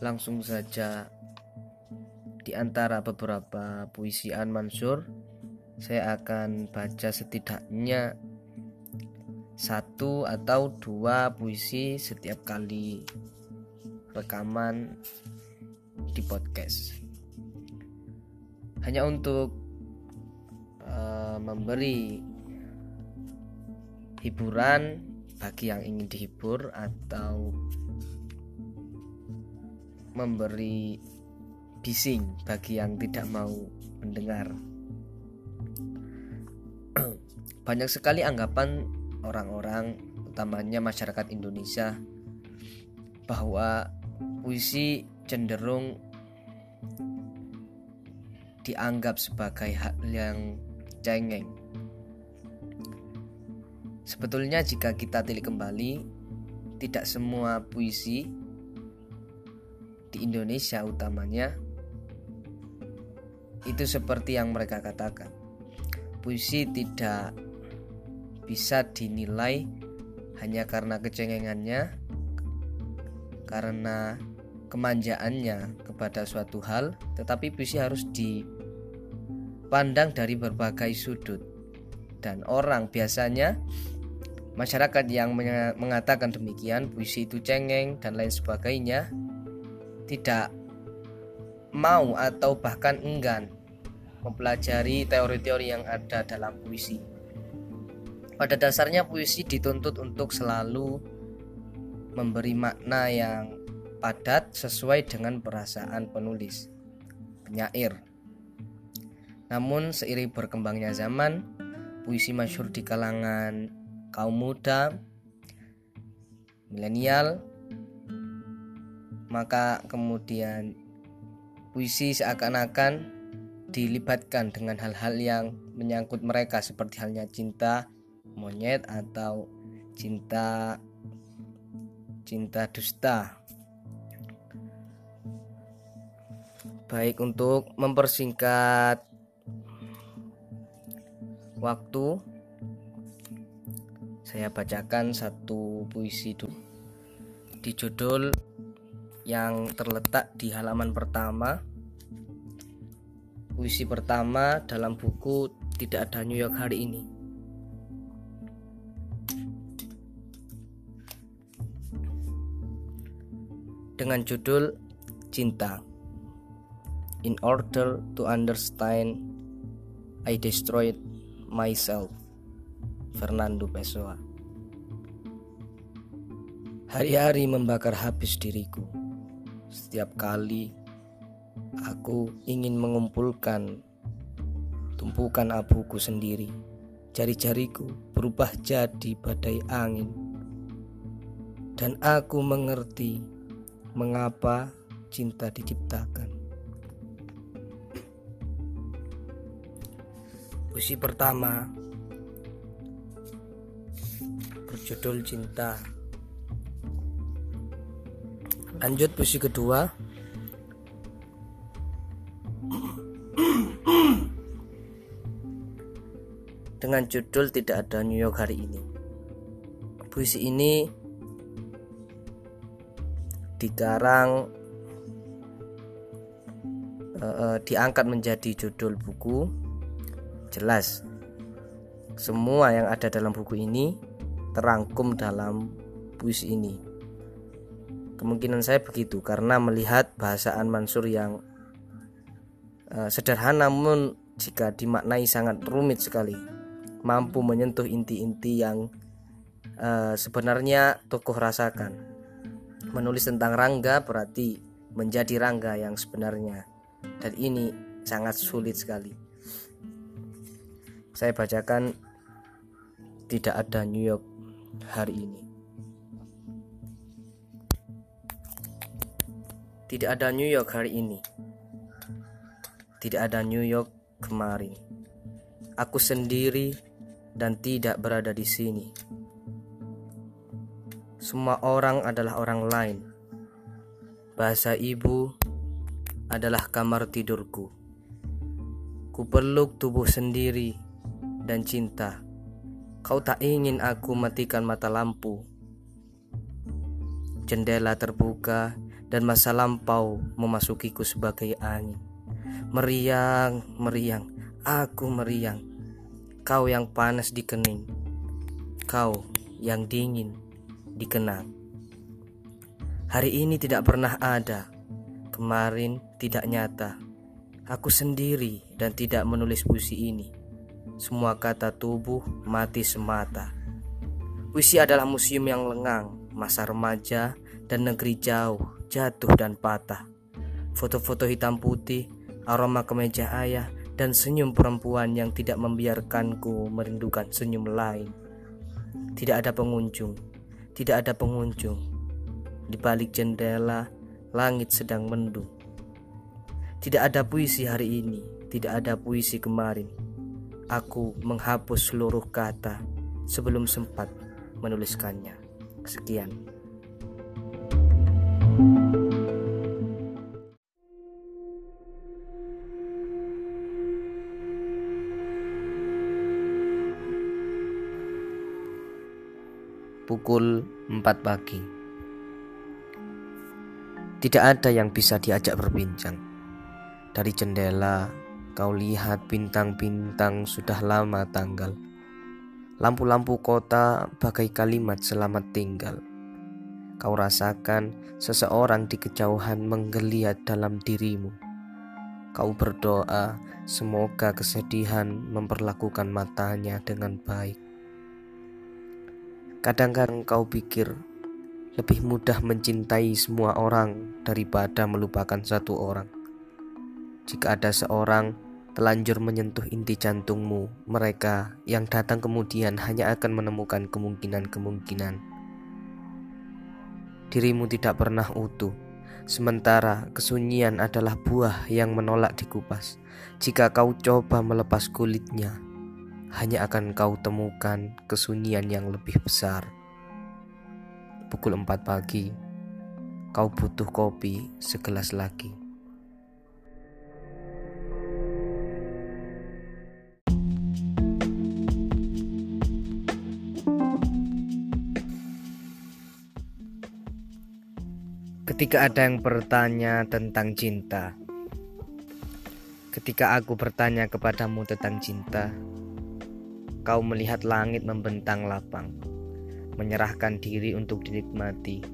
langsung saja di antara beberapa puisian Mansur saya akan baca setidaknya satu atau dua puisi setiap kali rekaman di podcast. Hanya untuk uh, memberi hiburan bagi yang ingin dihibur atau memberi bising bagi yang tidak mau mendengar. Banyak sekali anggapan orang-orang, utamanya masyarakat Indonesia, bahwa puisi cenderung dianggap sebagai hal yang cengeng. Sebetulnya jika kita tilik kembali, tidak semua puisi di Indonesia utamanya itu seperti yang mereka katakan. Puisi tidak bisa dinilai hanya karena kecengengannya, karena kemanjaannya kepada suatu hal, tetapi puisi harus di pandang dari berbagai sudut dan orang biasanya masyarakat yang mengatakan demikian puisi itu cengeng dan lain sebagainya tidak mau atau bahkan enggan mempelajari teori-teori yang ada dalam puisi. Pada dasarnya puisi dituntut untuk selalu memberi makna yang padat sesuai dengan perasaan penulis, penyair, namun seiring berkembangnya zaman, puisi masyhur di kalangan kaum muda, milenial, maka kemudian puisi seakan-akan dilibatkan dengan hal-hal yang menyangkut mereka seperti halnya cinta monyet atau cinta cinta dusta. Baik untuk mempersingkat waktu saya bacakan satu puisi dulu di judul yang terletak di halaman pertama. Puisi pertama dalam buku tidak ada New York hari ini. Dengan judul cinta. In order to understand I destroyed myself Fernando Pessoa. Hari-hari membakar habis diriku Setiap kali aku ingin mengumpulkan tumpukan abuku sendiri Jari-jariku berubah jadi badai angin Dan aku mengerti mengapa cinta diciptakan Puisi pertama berjudul Cinta. Lanjut puisi kedua. Dengan judul Tidak ada New York hari ini. Puisi ini dikarang uh, diangkat menjadi judul buku jelas semua yang ada dalam buku ini terangkum dalam puisi ini. Kemungkinan saya begitu karena melihat bahasaan Mansur yang uh, sederhana namun jika dimaknai sangat rumit sekali, mampu menyentuh inti-inti yang uh, sebenarnya tokoh rasakan. Menulis tentang Rangga berarti menjadi Rangga yang sebenarnya, dan ini sangat sulit sekali saya bacakan tidak ada New York hari ini. Tidak ada New York hari ini. Tidak ada New York kemarin. Aku sendiri dan tidak berada di sini. Semua orang adalah orang lain. Bahasa ibu adalah kamar tidurku. Kupeluk tubuh sendiri dan cinta. Kau tak ingin aku matikan mata lampu. Jendela terbuka dan masa lampau memasukiku sebagai angin. Meriang, meriang, aku meriang. Kau yang panas di kening, kau yang dingin dikenang. Hari ini tidak pernah ada, kemarin tidak nyata. Aku sendiri dan tidak menulis puisi ini. Semua kata tubuh mati semata. Puisi adalah museum yang lengang, masa remaja dan negeri jauh, jatuh dan patah. Foto-foto hitam putih, aroma kemeja ayah, dan senyum perempuan yang tidak membiarkanku merindukan senyum lain. Tidak ada pengunjung, tidak ada pengunjung. Di balik jendela, langit sedang mendung. Tidak ada puisi hari ini, tidak ada puisi kemarin. Aku menghapus seluruh kata sebelum sempat menuliskannya. Sekian. Pukul 4 pagi. Tidak ada yang bisa diajak berbincang. Dari jendela, kau lihat bintang-bintang sudah lama tanggal Lampu-lampu kota bagai kalimat selamat tinggal. Kau rasakan seseorang di kejauhan menggeliat dalam dirimu. Kau berdoa semoga kesedihan memperlakukan matanya dengan baik. Kadang-kadang kau pikir lebih mudah mencintai semua orang daripada melupakan satu orang. Jika ada seorang telanjur menyentuh inti jantungmu, mereka yang datang kemudian hanya akan menemukan kemungkinan-kemungkinan. Dirimu tidak pernah utuh, sementara kesunyian adalah buah yang menolak dikupas. Jika kau coba melepas kulitnya, hanya akan kau temukan kesunyian yang lebih besar. Pukul 4 pagi, kau butuh kopi segelas lagi. Ketika ada yang bertanya tentang cinta, ketika aku bertanya kepadamu tentang cinta, kau melihat langit membentang lapang, menyerahkan diri untuk dinikmati,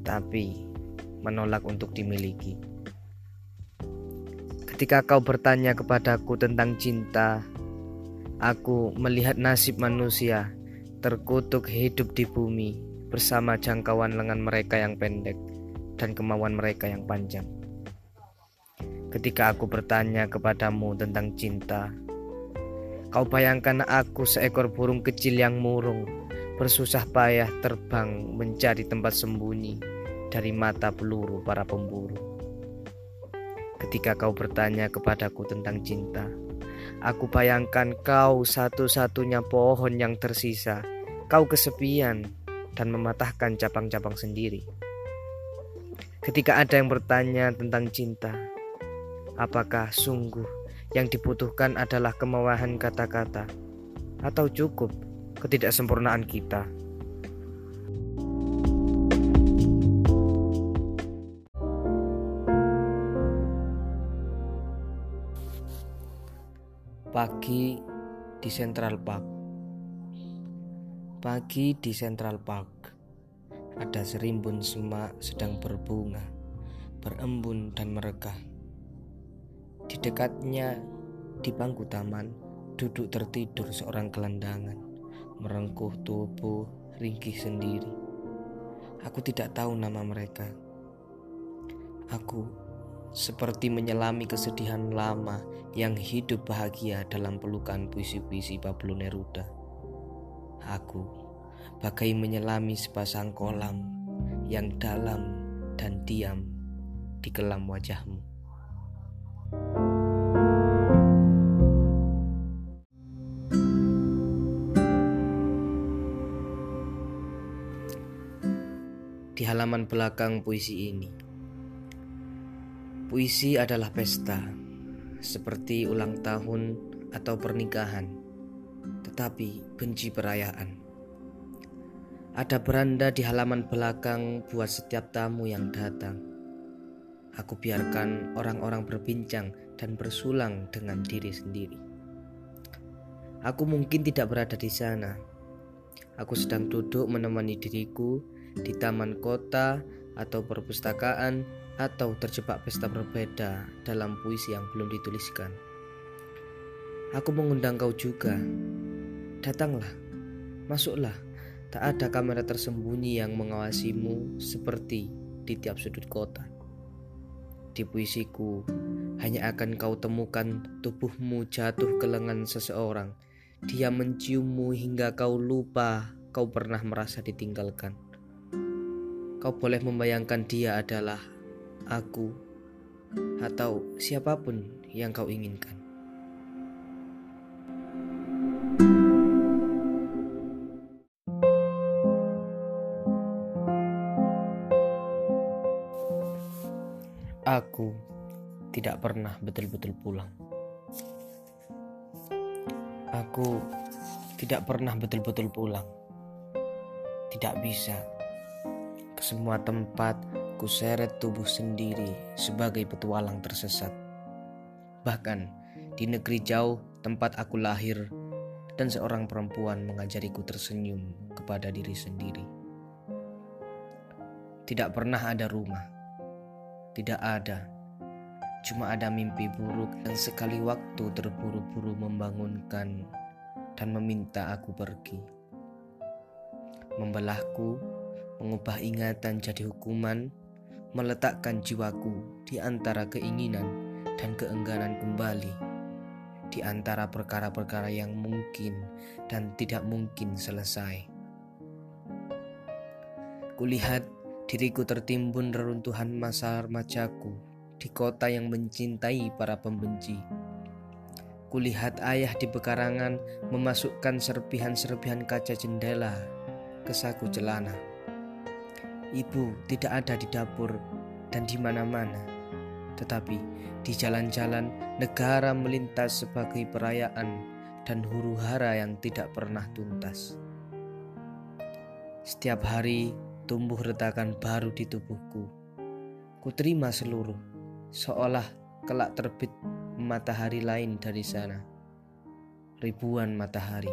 tapi menolak untuk dimiliki. Ketika kau bertanya kepadaku tentang cinta, aku melihat nasib manusia terkutuk hidup di bumi bersama jangkauan lengan mereka yang pendek dan kemauan mereka yang panjang. Ketika aku bertanya kepadamu tentang cinta, kau bayangkan aku seekor burung kecil yang murung, bersusah payah terbang mencari tempat sembunyi dari mata peluru para pemburu. Ketika kau bertanya kepadaku tentang cinta, aku bayangkan kau satu-satunya pohon yang tersisa, kau kesepian dan mematahkan cabang-cabang sendiri. Ketika ada yang bertanya tentang cinta, apakah sungguh yang dibutuhkan adalah kemauan kata-kata, atau cukup ketidaksempurnaan kita? Pagi di Central Park. Pagi di Central Park ada serimbun semak sedang berbunga, berembun dan merekah. Di dekatnya, di bangku taman, duduk tertidur seorang gelandangan, merengkuh tubuh, ringkih sendiri. Aku tidak tahu nama mereka. Aku seperti menyelami kesedihan lama yang hidup bahagia dalam pelukan puisi-puisi Pablo Neruda. Aku bagai menyelami sepasang kolam yang dalam dan diam di kelam wajahmu. Di halaman belakang puisi ini, puisi adalah pesta, seperti ulang tahun atau pernikahan, tetapi benci perayaan. Ada beranda di halaman belakang buat setiap tamu yang datang. Aku biarkan orang-orang berbincang dan bersulang dengan diri sendiri. Aku mungkin tidak berada di sana. Aku sedang duduk menemani diriku di taman kota atau perpustakaan atau terjebak pesta berbeda dalam puisi yang belum dituliskan. Aku mengundang kau juga. Datanglah, masuklah. Tak ada kamera tersembunyi yang mengawasimu seperti di tiap sudut kota. Di puisiku, hanya akan kau temukan tubuhmu jatuh ke lengan seseorang. Dia menciummu hingga kau lupa kau pernah merasa ditinggalkan. Kau boleh membayangkan dia adalah aku atau siapa pun yang kau inginkan. Aku tidak pernah betul-betul pulang. Aku tidak pernah betul-betul pulang. Tidak bisa. Ke semua tempat ku seret tubuh sendiri sebagai petualang tersesat. Bahkan di negeri jauh tempat aku lahir dan seorang perempuan mengajariku tersenyum kepada diri sendiri. Tidak pernah ada rumah tidak ada. Cuma ada mimpi buruk dan sekali waktu terburu-buru membangunkan dan meminta aku pergi. Membelahku, mengubah ingatan jadi hukuman, meletakkan jiwaku di antara keinginan dan keengganan kembali, di antara perkara-perkara yang mungkin dan tidak mungkin selesai. Kulihat Diriku tertimbun reruntuhan masa remajaku di kota yang mencintai para pembenci. Kulihat ayah di pekarangan memasukkan serpihan-serpihan kaca jendela ke saku celana. Ibu tidak ada di dapur dan di mana-mana, tetapi di jalan-jalan negara melintas sebagai perayaan dan huru hara yang tidak pernah tuntas. Setiap hari tumbuh retakan baru di tubuhku. Ku terima seluruh, seolah kelak terbit matahari lain dari sana. Ribuan matahari.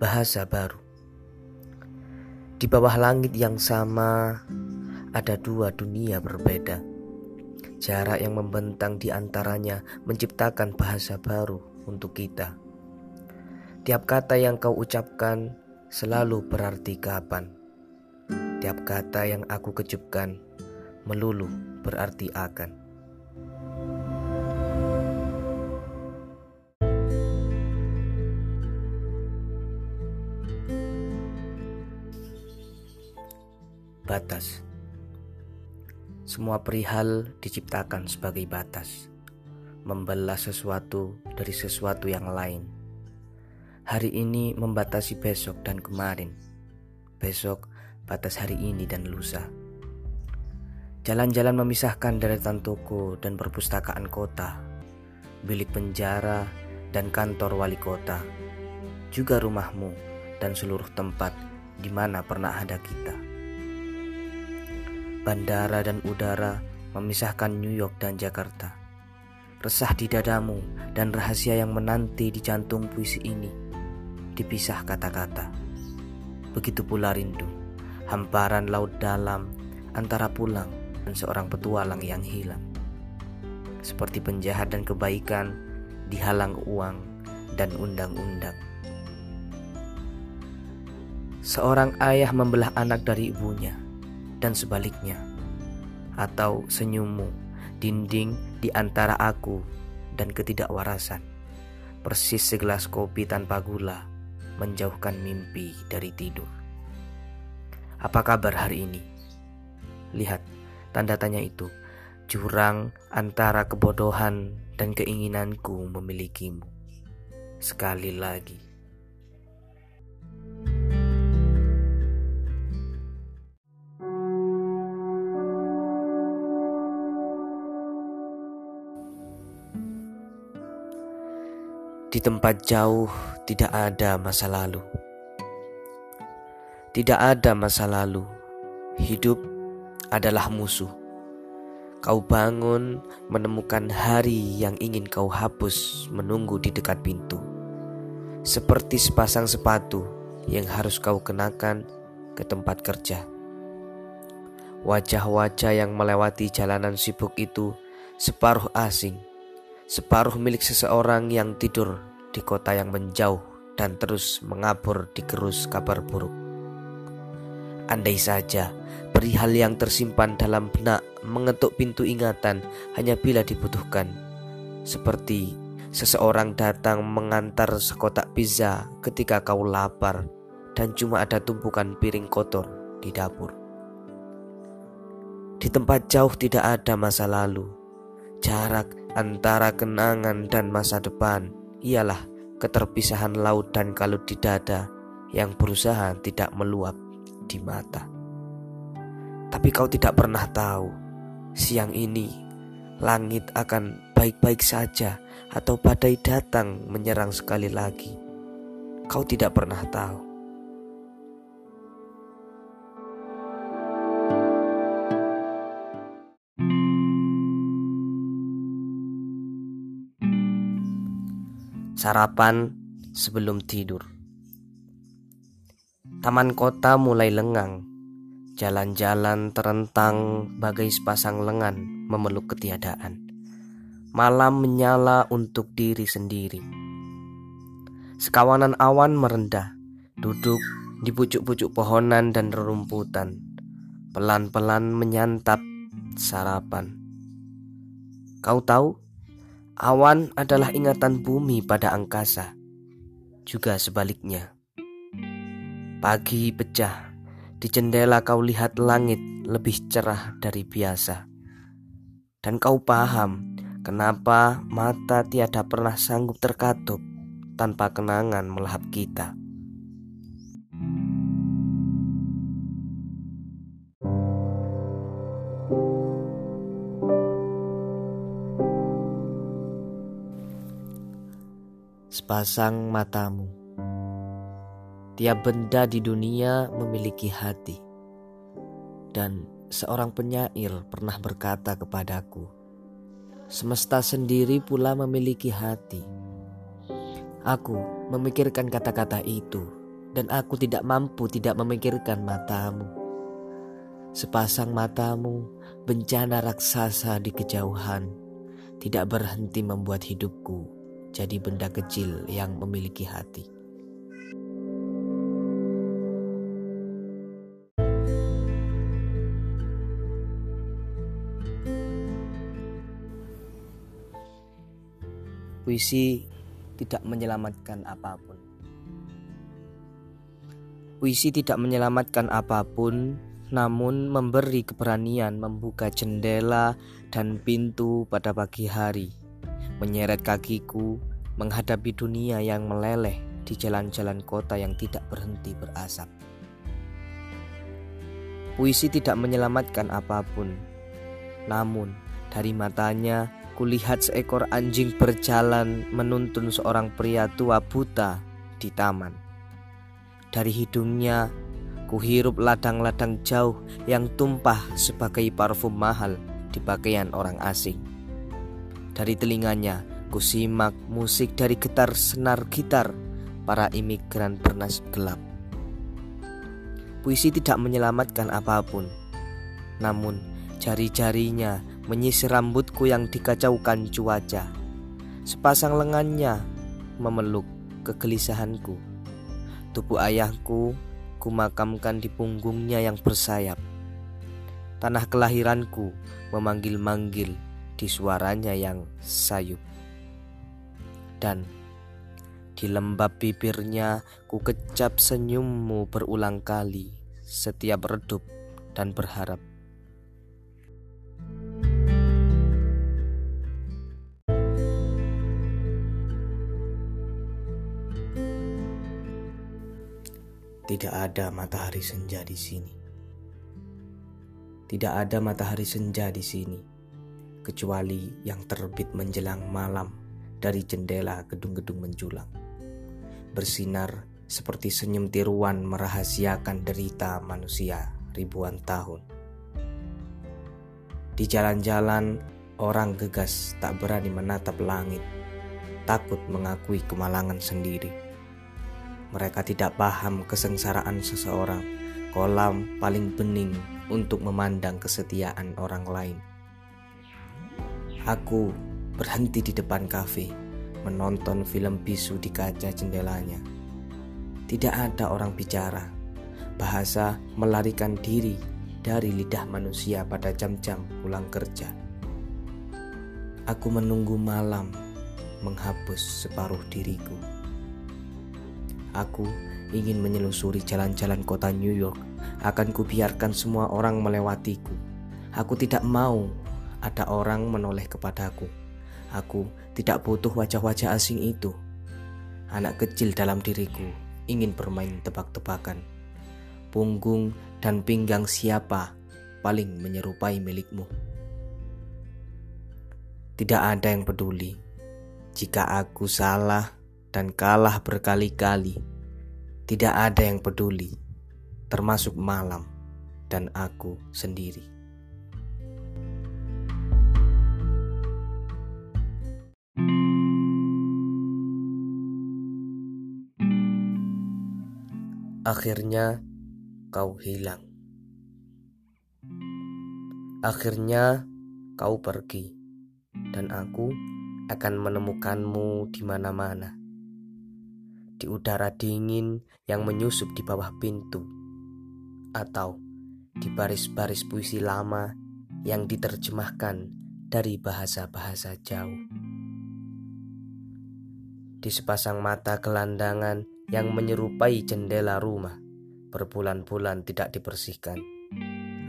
Bahasa baru. Di bawah langit yang sama, ada dua dunia berbeda Jarak yang membentang di antaranya menciptakan bahasa baru untuk kita. Tiap kata yang kau ucapkan selalu berarti kapan. Tiap kata yang aku kecupkan melulu berarti akan. Batas. Semua perihal diciptakan sebagai batas, membelah sesuatu dari sesuatu yang lain. Hari ini membatasi besok dan kemarin, besok batas hari ini dan lusa. Jalan-jalan memisahkan deretan toko dan perpustakaan kota, bilik penjara dan kantor wali kota, juga rumahmu dan seluruh tempat di mana pernah ada kita bandara dan udara memisahkan New York dan Jakarta. Resah di dadamu dan rahasia yang menanti di jantung puisi ini dipisah kata-kata. Begitu pula rindu, hamparan laut dalam antara pulang dan seorang petualang yang hilang. Seperti penjahat dan kebaikan dihalang uang dan undang-undang. Seorang ayah membelah anak dari ibunya dan sebaliknya, atau senyummu, dinding di antara aku dan ketidakwarasan, persis segelas kopi tanpa gula, menjauhkan mimpi dari tidur. Apa kabar hari ini? Lihat tanda tanya itu, jurang antara kebodohan dan keinginanku memilikimu. Sekali lagi. Di tempat jauh tidak ada masa lalu. Tidak ada masa lalu. Hidup adalah musuh. Kau bangun menemukan hari yang ingin kau hapus menunggu di dekat pintu. Seperti sepasang sepatu yang harus kau kenakan ke tempat kerja. Wajah-wajah yang melewati jalanan sibuk itu separuh asing separuh milik seseorang yang tidur di kota yang menjauh dan terus mengabur di gerus kabar buruk. Andai saja perihal yang tersimpan dalam benak mengetuk pintu ingatan hanya bila dibutuhkan, seperti seseorang datang mengantar sekotak pizza ketika kau lapar dan cuma ada tumpukan piring kotor di dapur. Di tempat jauh tidak ada masa lalu, jarak antara kenangan dan masa depan ialah keterpisahan laut dan kalut di dada yang berusaha tidak meluap di mata. Tapi kau tidak pernah tahu, siang ini langit akan baik-baik saja atau badai datang menyerang sekali lagi. Kau tidak pernah tahu. Sarapan sebelum tidur. Taman kota mulai lengang. Jalan-jalan terentang bagai sepasang lengan memeluk ketiadaan. Malam menyala untuk diri sendiri. Sekawanan awan merendah, duduk di pucuk-pucuk pohonan dan rerumputan. Pelan-pelan menyantap sarapan. Kau tahu Awan adalah ingatan bumi pada angkasa, juga sebaliknya. Pagi pecah, di jendela kau lihat langit lebih cerah dari biasa. Dan kau paham kenapa mata tiada pernah sanggup terkatup tanpa kenangan melahap kita. Sepasang matamu. Tiap benda di dunia memiliki hati, dan seorang penyair pernah berkata kepadaku, "Semesta sendiri pula memiliki hati." Aku memikirkan kata-kata itu, dan aku tidak mampu tidak memikirkan matamu. Sepasang matamu, bencana raksasa di kejauhan, tidak berhenti membuat hidupku jadi benda kecil yang memiliki hati. Puisi tidak menyelamatkan apa pun. Puisi tidak menyelamatkan apa pun, namun memberi keberanian membuka jendela dan pintu pada pagi hari menyeret kakiku menghadapi dunia yang meleleh di jalan-jalan kota yang tidak berhenti berasap. Puisi tidak menyelamatkan apa pun, namun dari matanya kulihat seekor anjing berjalan menuntun seorang pria tua buta di taman. Dari hidungnya kuhirup ladang-ladang jauh yang tumpah sebagai parfum mahal di pakaian orang asing. Dari telinganya, kusimak musik dari getar senar gitar para imigran bernas gelap. Puisi tidak menyelamatkan apa pun, namun jari-jarinya menyisir rambutku yang dikacaukan cuaca. Sepasang lengannya memeluk kegelisahanku. Tubuh ayahku kumakamkan di punggungnya yang bersayap. Tanah kelahiranku memanggil-manggil di suaranya yang sayup. Dan di lembab bibirnya ku kecap senyummu berulang kali setiap redup dan berharap. Tidak ada matahari senja di sini. Tidak ada matahari senja di sini kecuali yang terbit menjelang malam dari jendela gedung-gedung menjulang. Bersinar seperti senyum tiruan merahasiakan derita manusia ribuan tahun. Di jalan-jalan, orang gegas tak berani menatap langit, takut mengakui kemalangan sendiri. Mereka tidak paham kesengsaraan seseorang, kolam paling bening untuk memandang kesetiaan orang lain. Aku berhenti di depan kafe, menonton film bisu di kaca jendelanya. Tidak ada orang bicara. Bahasa melarikan diri dari lidah manusia pada jam-jam pulang kerja. Aku menunggu malam menghapus separuh diriku. Aku ingin menyelusuri jalan-jalan kota New York. Akan kubiarkan semua orang melewatiku. Aku tidak mau ada orang menoleh kepadaku. Aku tidak butuh wajah-wajah asing itu. Anak kecil dalam diriku ingin bermain tebak-tebakan. Punggung dan pinggang siapa paling menyerupai milikmu? Tidak ada yang peduli jika aku salah dan kalah berkali-kali. Tidak ada yang peduli, termasuk malam dan aku sendiri. Akhirnya kau hilang. Akhirnya kau pergi, dan aku akan menemukanmu di mana-mana. Di udara dingin yang menyusup di bawah pintu, atau di baris-baris puisi lama yang diterjemahkan dari bahasa-bahasa jauh. Di sepasang mata gelandangan yang menyerupai jendela rumah berbulan-bulan tidak dibersihkan,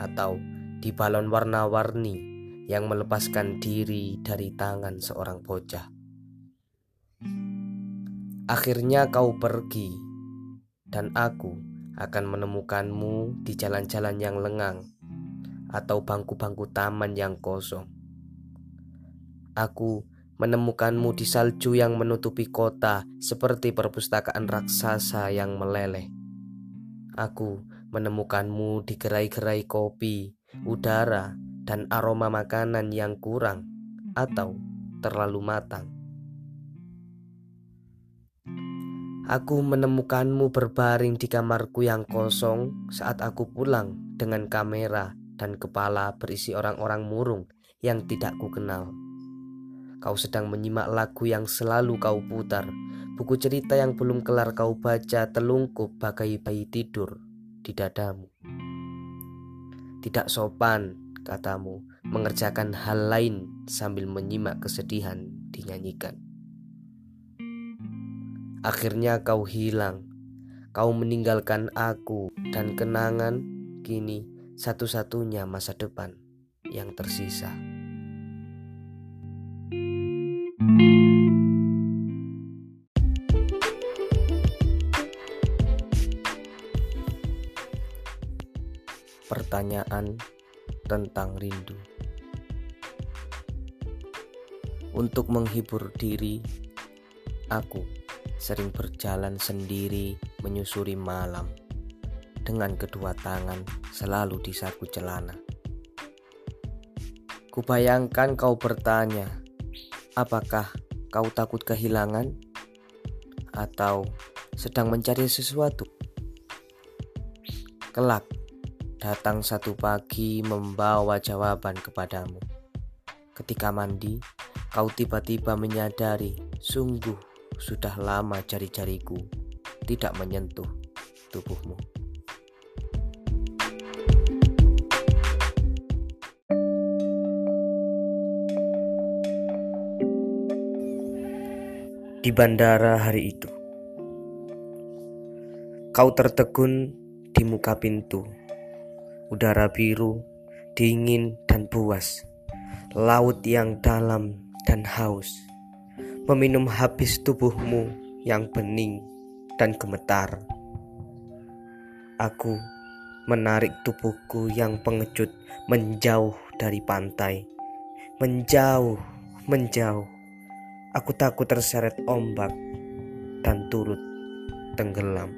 atau di balon warna-warni yang melepaskan diri dari tangan seorang bocah. Akhirnya kau pergi, dan aku akan menemukanmu di jalan-jalan yang lengang atau bangku-bangku taman yang kosong. Aku menemukanmu di salju yang menutupi kota seperti perpustakaan raksasa yang meleleh. Aku menemukanmu di gerai-gerai kopi, udara, dan aroma makanan yang kurang atau terlalu matang. Aku menemukanmu berbaring di kamarku yang kosong saat aku pulang dengan kamera dan kepala berisi orang-orang murung yang tidak kukenal. Kau sedang menyimak lagu yang selalu kau putar. Buku cerita yang belum kelar kau baca telungkup bagai bayi tidur di dadamu. Tidak sopan, katamu, mengerjakan hal lain sambil menyimak kesedihan dinyanyikan. Akhirnya kau hilang, kau meninggalkan aku dan kenangan kini satu-satunya masa depan yang tersisa. Pertanyaan tentang rindu untuk menghibur diri, aku sering berjalan sendiri menyusuri malam dengan kedua tangan selalu di saku celana. Kubayangkan kau bertanya, apakah kau takut kehilangan atau sedang mencari sesuatu? Kelak, datang satu pagi membawa jawaban kepadamu. Ketika mandi, kau tiba-tiba menyadari sungguh sudah lama jari-jariku tidak menyentuh tubuhmu. Di bandara hari itu, kau tertegun di muka pintu udara biru, dingin dan puas, laut yang dalam dan haus, meminum habis tubuhmu yang bening dan gemetar. Aku menarik tubuhku yang pengecut menjauh dari pantai, menjauh, menjauh. Aku takut terseret ombak dan turut tenggelam.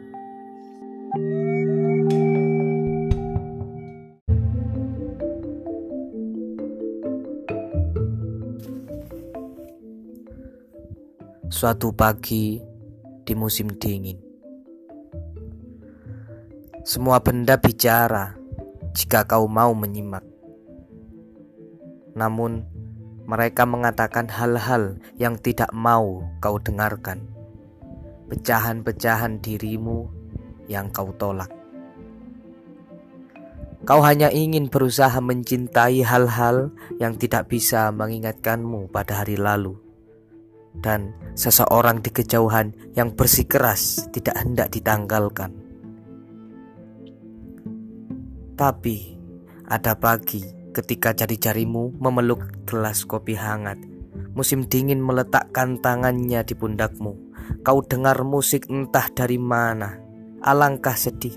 Suatu pagi di musim dingin, semua benda bicara jika kau mau menyimak. Namun, mereka mengatakan hal-hal yang tidak mau kau dengarkan. Pecahan-pecahan dirimu yang kau tolak. Kau hanya ingin berusaha mencintai hal-hal yang tidak bisa mengingatkanmu pada hari lalu. Dan seseorang di kejauhan yang bersikeras tidak hendak ditanggalkan. Tapi ada pagi ketika jari-jarimu memeluk gelas kopi hangat. Musim dingin meletakkan tangannya di pundakmu. Kau dengar musik entah dari mana. Alangkah sedih,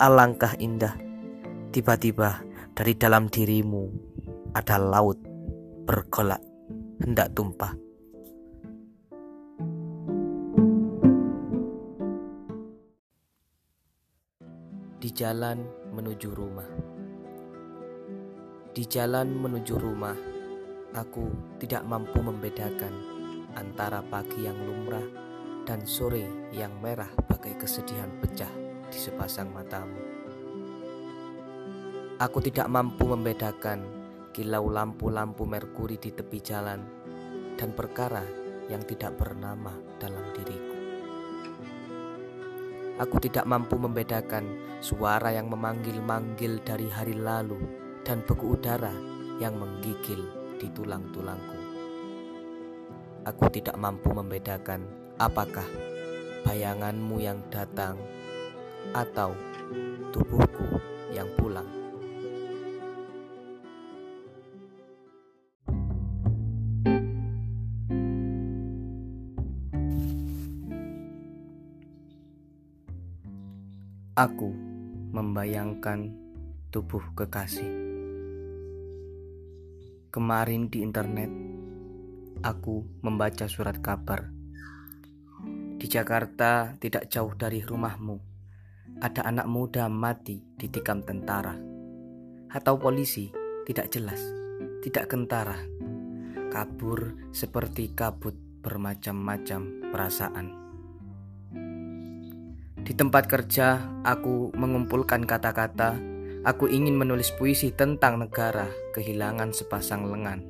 alangkah indah. Tiba-tiba dari dalam dirimu ada laut bergolak hendak tumpah. Di jalan menuju rumah. Di jalan menuju rumah, aku tidak mampu membedakan antara pagi yang lumrah dan sore yang merah bagai kesedihan pecah di sepasang matamu. Aku tidak mampu membedakan kilau lampu-lampu merkuri di tepi jalan dan perkara yang tidak bernama dalam diriku. Aku tidak mampu membedakan suara yang memanggil-manggil dari hari lalu dan beku udara yang menggigil di tulang-tulangku. Aku tidak mampu membedakan apakah bayanganmu yang datang atau tubuhku yang pulang. Aku membayangkan tubuh kekasih. Kemarin di internet, aku membaca surat kabar. Di Jakarta, tidak jauh dari rumahmu, ada anak muda mati ditikam tentara atau polisi, tidak jelas, tidak kentara, kabur seperti kabut bermacam-macam perasaan. Di tempat kerja, aku mengumpulkan kata-kata Aku ingin menulis puisi tentang negara kehilangan sepasang lengan.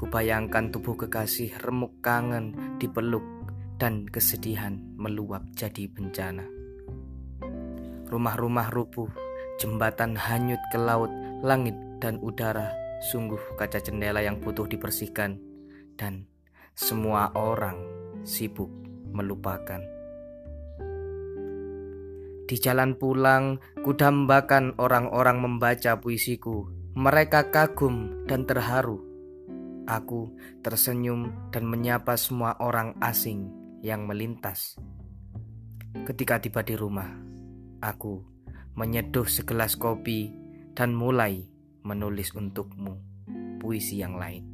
Kubayangkan tubuh kekasih remuk kangen dipeluk dan kesedihan meluap jadi bencana. Rumah-rumah rubuh, jembatan hanyut ke laut, langit dan udara, sungguh kaca jendela yang butuh dibersihkan dan semua orang sibuk melupakan. Di jalan pulang, kudambakan orang-orang membaca puisiku. Mereka kagum dan terharu. Aku tersenyum dan menyapa semua orang asing yang melintas. Ketika tiba di rumah, aku menyeduh segelas kopi dan mulai menulis untukmu puisi yang lain.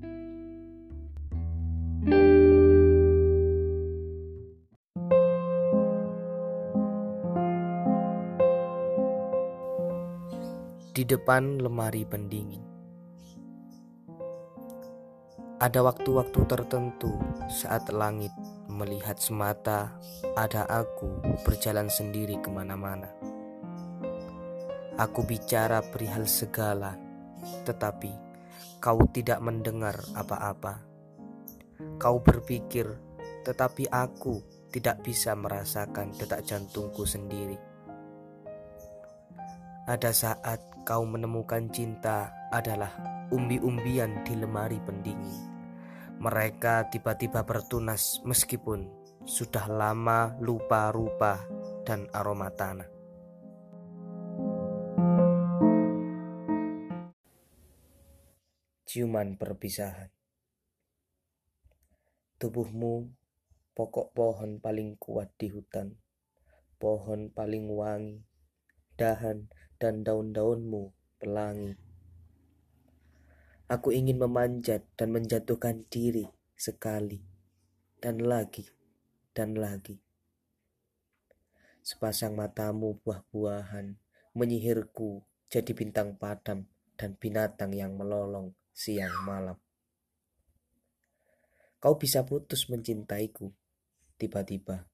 Di depan lemari pendingin. Ada waktu-waktu tertentu saat langit melihat semata ada aku berjalan sendiri ke mana-mana. Aku bicara perihal segala, tetapi kau tidak mendengar apa-apa. Kau berpikir, tetapi aku tidak bisa merasakan detak jantungku sendiri. Ada saat kau menemukan cinta adalah umbi-umbian di lemari pendingin. Mereka tiba-tiba bertunas meskipun sudah lama lupa rupa dan aroma tanah. Ciuman perpisahan. Tubuhmu pokok pohon paling kuat di hutan, pohon paling wangi, dahan dan daun-daunmu pelangi. Aku ingin memanjat dan menjatuhkan diri sekali dan lagi dan lagi. Sepasang matamu buah-buahan menyihirku jadi bintang padam dan binatang yang melolong siang malam. Kau bisa putus mencintaiku tiba-tiba.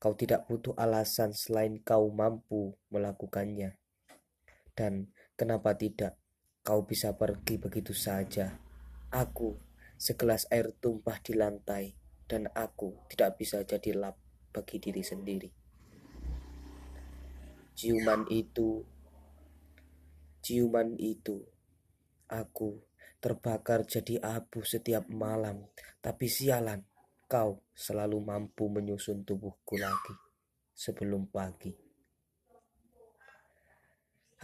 Kau tidak butuh alasan selain kau mampu melakukannya. Dan kenapa tidak kau bisa pergi begitu saja? Aku segelas air tumpah di lantai dan aku tidak bisa jadi lap bagi diri sendiri. Ciuman itu, ciuman itu, aku terbakar jadi abu setiap malam, tapi sialan, kau selalu mampu menyusun tubuhku lagi sebelum pagi.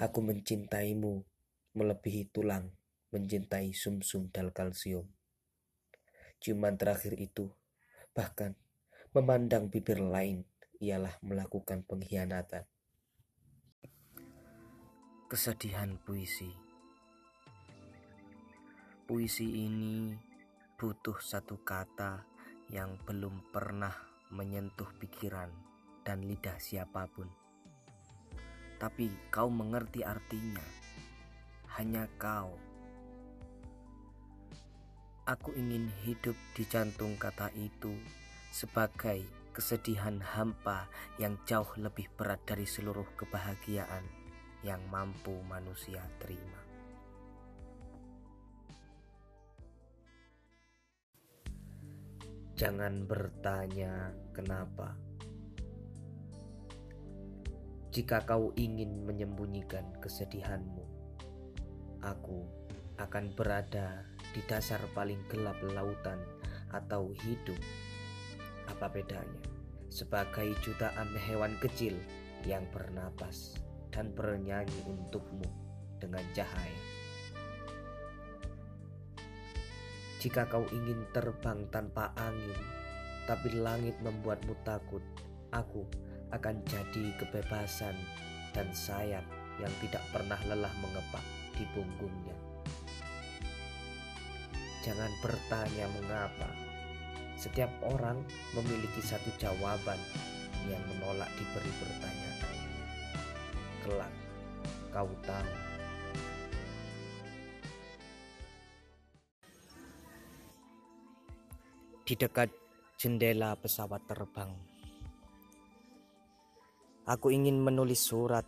Aku mencintaimu melebihi tulang, mencintai sumsum -sum dan kalsium. Ciuman terakhir itu, bahkan memandang bibir lain, ialah melakukan pengkhianatan. Kesedihan puisi Puisi ini butuh satu kata yang belum pernah menyentuh pikiran dan lidah siapa pun. Tapi kau mengerti artinya. Hanya kau Aku ingin hidup di jantung kata itu sebagai kesedihan hampa yang jauh lebih berat dari seluruh kebahagiaan yang mampu manusia terima. Jangan bertanya kenapa. Jika kau ingin menyembunyikan kesedihanmu, aku akan berada di dasar paling gelap lautan atau hidup. Apa bedanya? Sebagai jutaan hewan kecil yang bernapas dan bernyanyi untukmu dengan cahaya. Jika kau ingin terbang tanpa angin, tapi langit membuatmu takut, aku akan jadi kebebasan dan sayap yang tidak pernah lelah mengepak di punggungnya. Jangan bertanya mengapa. Setiap orang memiliki satu jawaban yang menolak diberi pertanyaan. Kelak, kau tahu. Di dekat jendela pesawat terbang, aku ingin menulis surat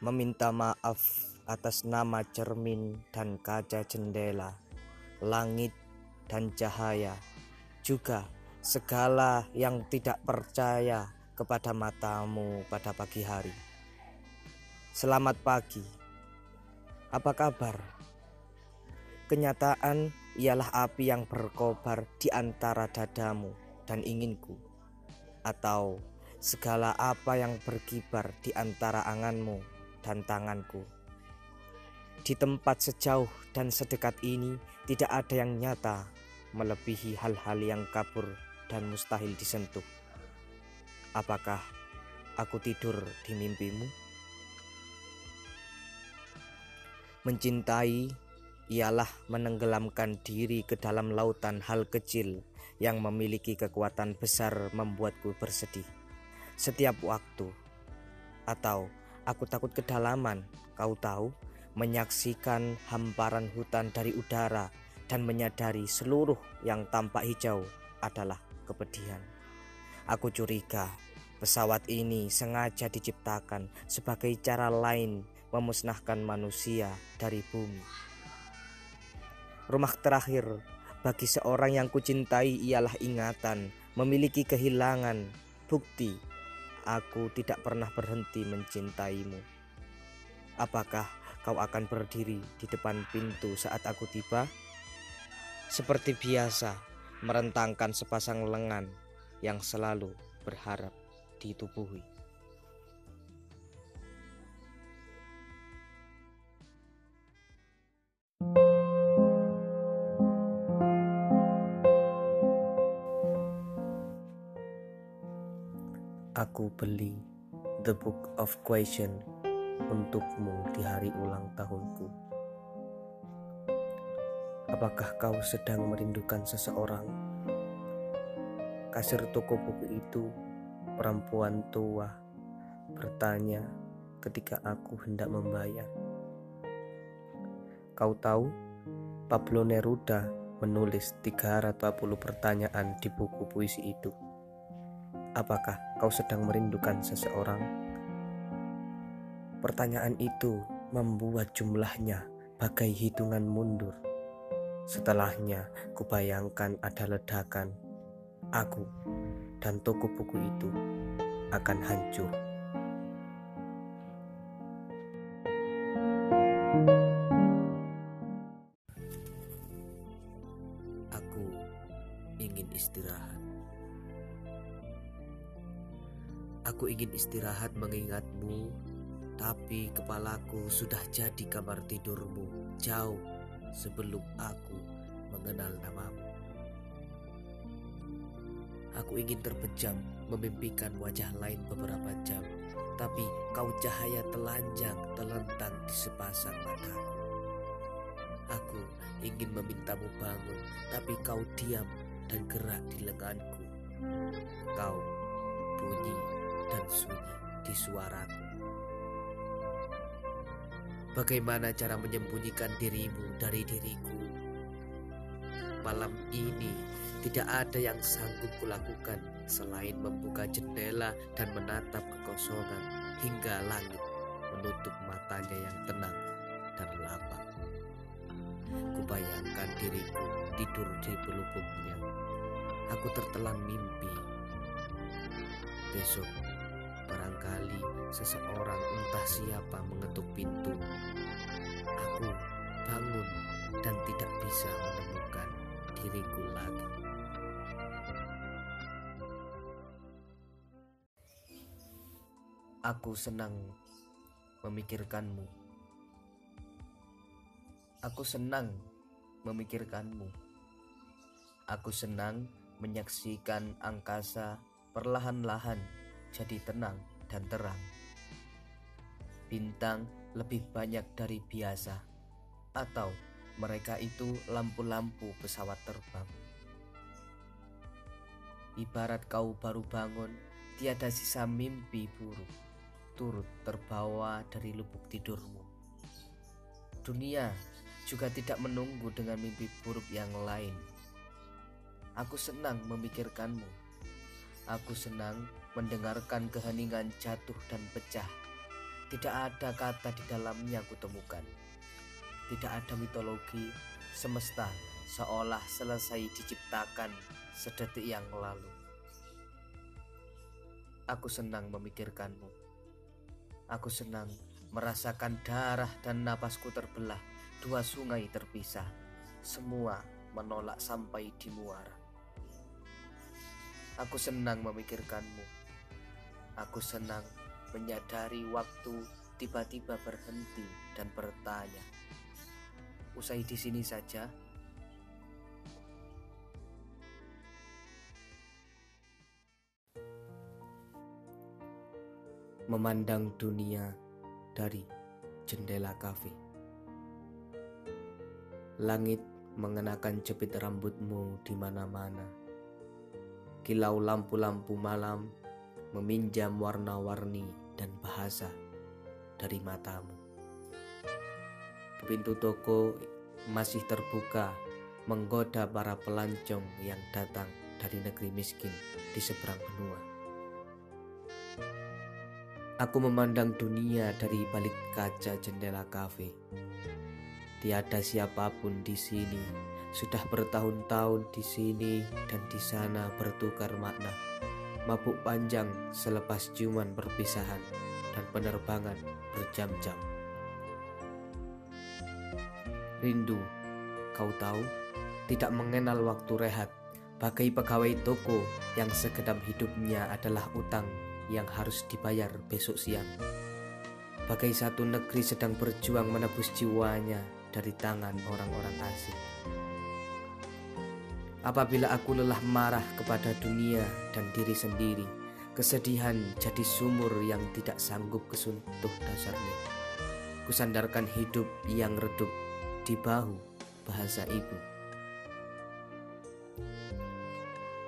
meminta maaf atas nama cermin dan kaca jendela langit, dan cahaya, juga segala yang tidak percaya kepada matamu pada pagi hari. Selamat pagi, apa kabar? Kenyataan ialah api yang berkobar di antara dadamu dan inginku, atau segala apa yang berkibar di antara anganmu dan tanganku. Di tempat sejauh dan sedekat ini tidak ada yang nyata melebihi hal-hal yang kabur dan mustahil disentuh. Apakah aku tidur di mimpimu? Mencintai ialah menenggelamkan diri ke dalam lautan hal kecil yang memiliki kekuatan besar membuatku bersedih. Setiap waktu atau aku takut kedalaman, kau tahu? menyaksikan hamparan hutan dari udara dan menyadari seluruh yang tampak hijau adalah kepedihan. Aku curiga pesawat ini sengaja diciptakan sebagai cara lain memusnahkan manusia dari bumi. Rumah terakhir bagi seorang yang kucintai ialah ingatan, memiliki kehilangan, bukti aku tidak pernah berhenti mencintaimu. Apakah kau akan berdiri di depan pintu saat aku tiba. Seperti biasa, merentangkan sepasang lengan yang selalu berharap ditubuhi. Aku beli The Book of Question untukmu di hari ulang tahunku. Apakah kau sedang merindukan seseorang? kasir toko buku itu, perempuan tua, bertanya ketika aku hendak membayar. Kau tahu, Pablo Neruda menulis 340 pertanyaan di buku puisi itu. Apakah kau sedang merindukan seseorang? Pertanyaan itu membuat jumlahnya bagai hitungan mundur. Setelahnya, kubayangkan ada ledakan. Aku dan toko buku itu akan hancur. Ingin istirahat mengingatmu tapi kepalaku sudah jadi kamar tidurmu jauh sebelum aku mengenal namamu. Aku ingin terpejam memimpikan wajah lain beberapa jam, tapi kau cahaya telanjang telentang di sepasang mataku. Aku ingin memintamu bangun, tapi kau diam dan gerak di lenganku. Kau bunyi dan sunyi di suaraku. Bagaimana cara menyembunyikan dirimu dari diriku? Malam ini tidak ada yang sanggup kulakukan selain membuka jendela dan menatap kekosongan hingga langit menutup matanya yang tenang dan lapang. Kubayangkan diriku tidur di pelupuknya. Aku tertelan mimpi. Besok barangkali seseorang entah siapa mengetuk pintu. Aku bangun dan tidak bisa menemukan diriku lagi. Aku senang memikirkanmu. Aku senang memikirkanmu. Aku senang menyaksikan angkasa perlahan-lahan jadi tenang dan terang. Bintang lebih banyak dari biasa, atau mereka itu lampu-lampu pesawat terbang. Ibarat kau baru bangun, tiada sisa mimpi buruk, turut terbawa dari lubuk tidurmu. Dunia juga tidak menunggu dengan mimpi buruk yang lain. Aku senang memikirkanmu. Aku senang mendengarkan keheningan jatuh dan pecah. Tidak ada kata di dalamnya kutemukan. Tidak ada mitologi semesta seolah selesai diciptakan sedetik yang lalu. Aku senang memikirkanmu. Aku senang merasakan darah dan napasku terbelah, dua sungai terpisah. Semua menolak sampai di muara. Aku senang memikirkanmu. Aku senang menyadari waktu tiba-tiba berhenti dan bertanya. Usai di sini saja. Memandang dunia dari jendela kafe. Langit mengenakan jepit rambutmu di mana-mana. Kilau lampu-lampu malam meminjam warna-warni dan bahasa dari matamu. Pintu toko masih terbuka menggoda para pelancong yang datang dari negeri miskin di seberang benua. Aku memandang dunia dari balik kaca jendela kafe. Tiada siapa pun di sini, sudah bertahun-tahun di sini dan di sana bertukar makna. Mabuk panjang selepas ciuman perpisahan dan penerbangan berjam-jam. Rindu, kau tahu, tidak mengenal waktu rehat, bagai pegawai toko yang sekedap hidupnya adalah utang yang harus dibayar besok siang. Bagai satu negeri sedang berjuang menebus jiwanya dari tangan orang-orang asing. Apabila aku lelah marah kepada dunia dan diri sendiri, kesedihan jadi sumur yang tidak sanggup kesuntuh dasarnya. Kusandarkan hidup yang redup di bahu bahasa ibu.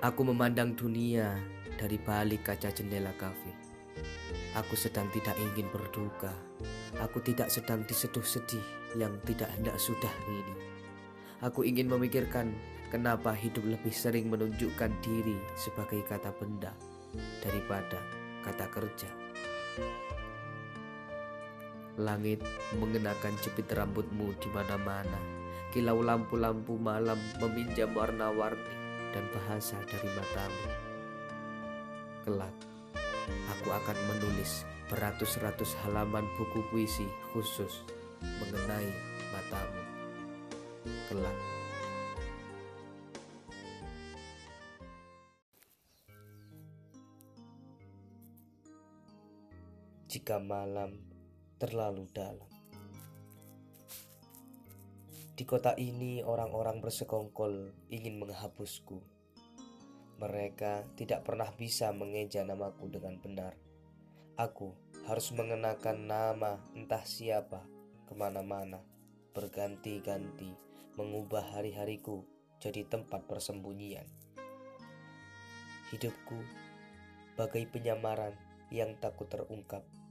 Aku memandang dunia dari balik kaca jendela kafe. Aku sedang tidak ingin berduka. Aku tidak sedang diseduh sedih yang tidak hendak sudah ini. Aku ingin memikirkan kenapa hidup lebih sering menunjukkan diri sebagai kata benda daripada kata kerja. Langit mengenakan jepit rambutmu di mana-mana. Kilau lampu-lampu malam meminjam warna-warni dan bahasa dari matamu. Kelak, aku akan menulis beratus-ratus halaman buku puisi khusus mengenai matamu. Kelak. Jika malam terlalu dalam. Di kota ini orang-orang bersekongkol ingin menghapusku. Mereka tidak pernah bisa mengeja namaku dengan benar. Aku harus mengenakan nama entah siapa ke mana-mana, berganti-ganti, mengubah hari-hariku jadi tempat persembunyian. Hidupku bagai penyamaran yang takut terungkap.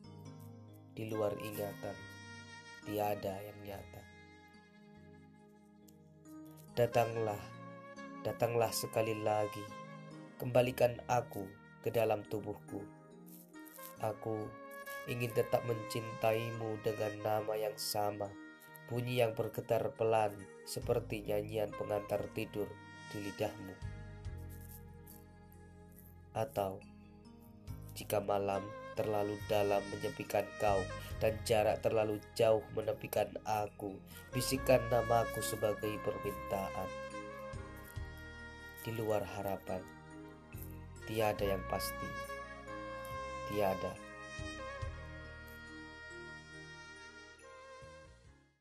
Di luar ingatan, tiada yang nyata. Datanglah, datanglah sekali lagi, kembalikan aku ke dalam tubuhku. Aku ingin tetap mencintaimu dengan nama yang sama, bunyi yang bergetar pelan seperti nyanyian pengantar tidur di lidahmu. Atau jika malam terlalu dalam menyepikan kau dan jarak terlalu jauh menepikan aku. Bisikan namaku sebagai permintaan. Di luar harapan, tiada yang pasti. Tiada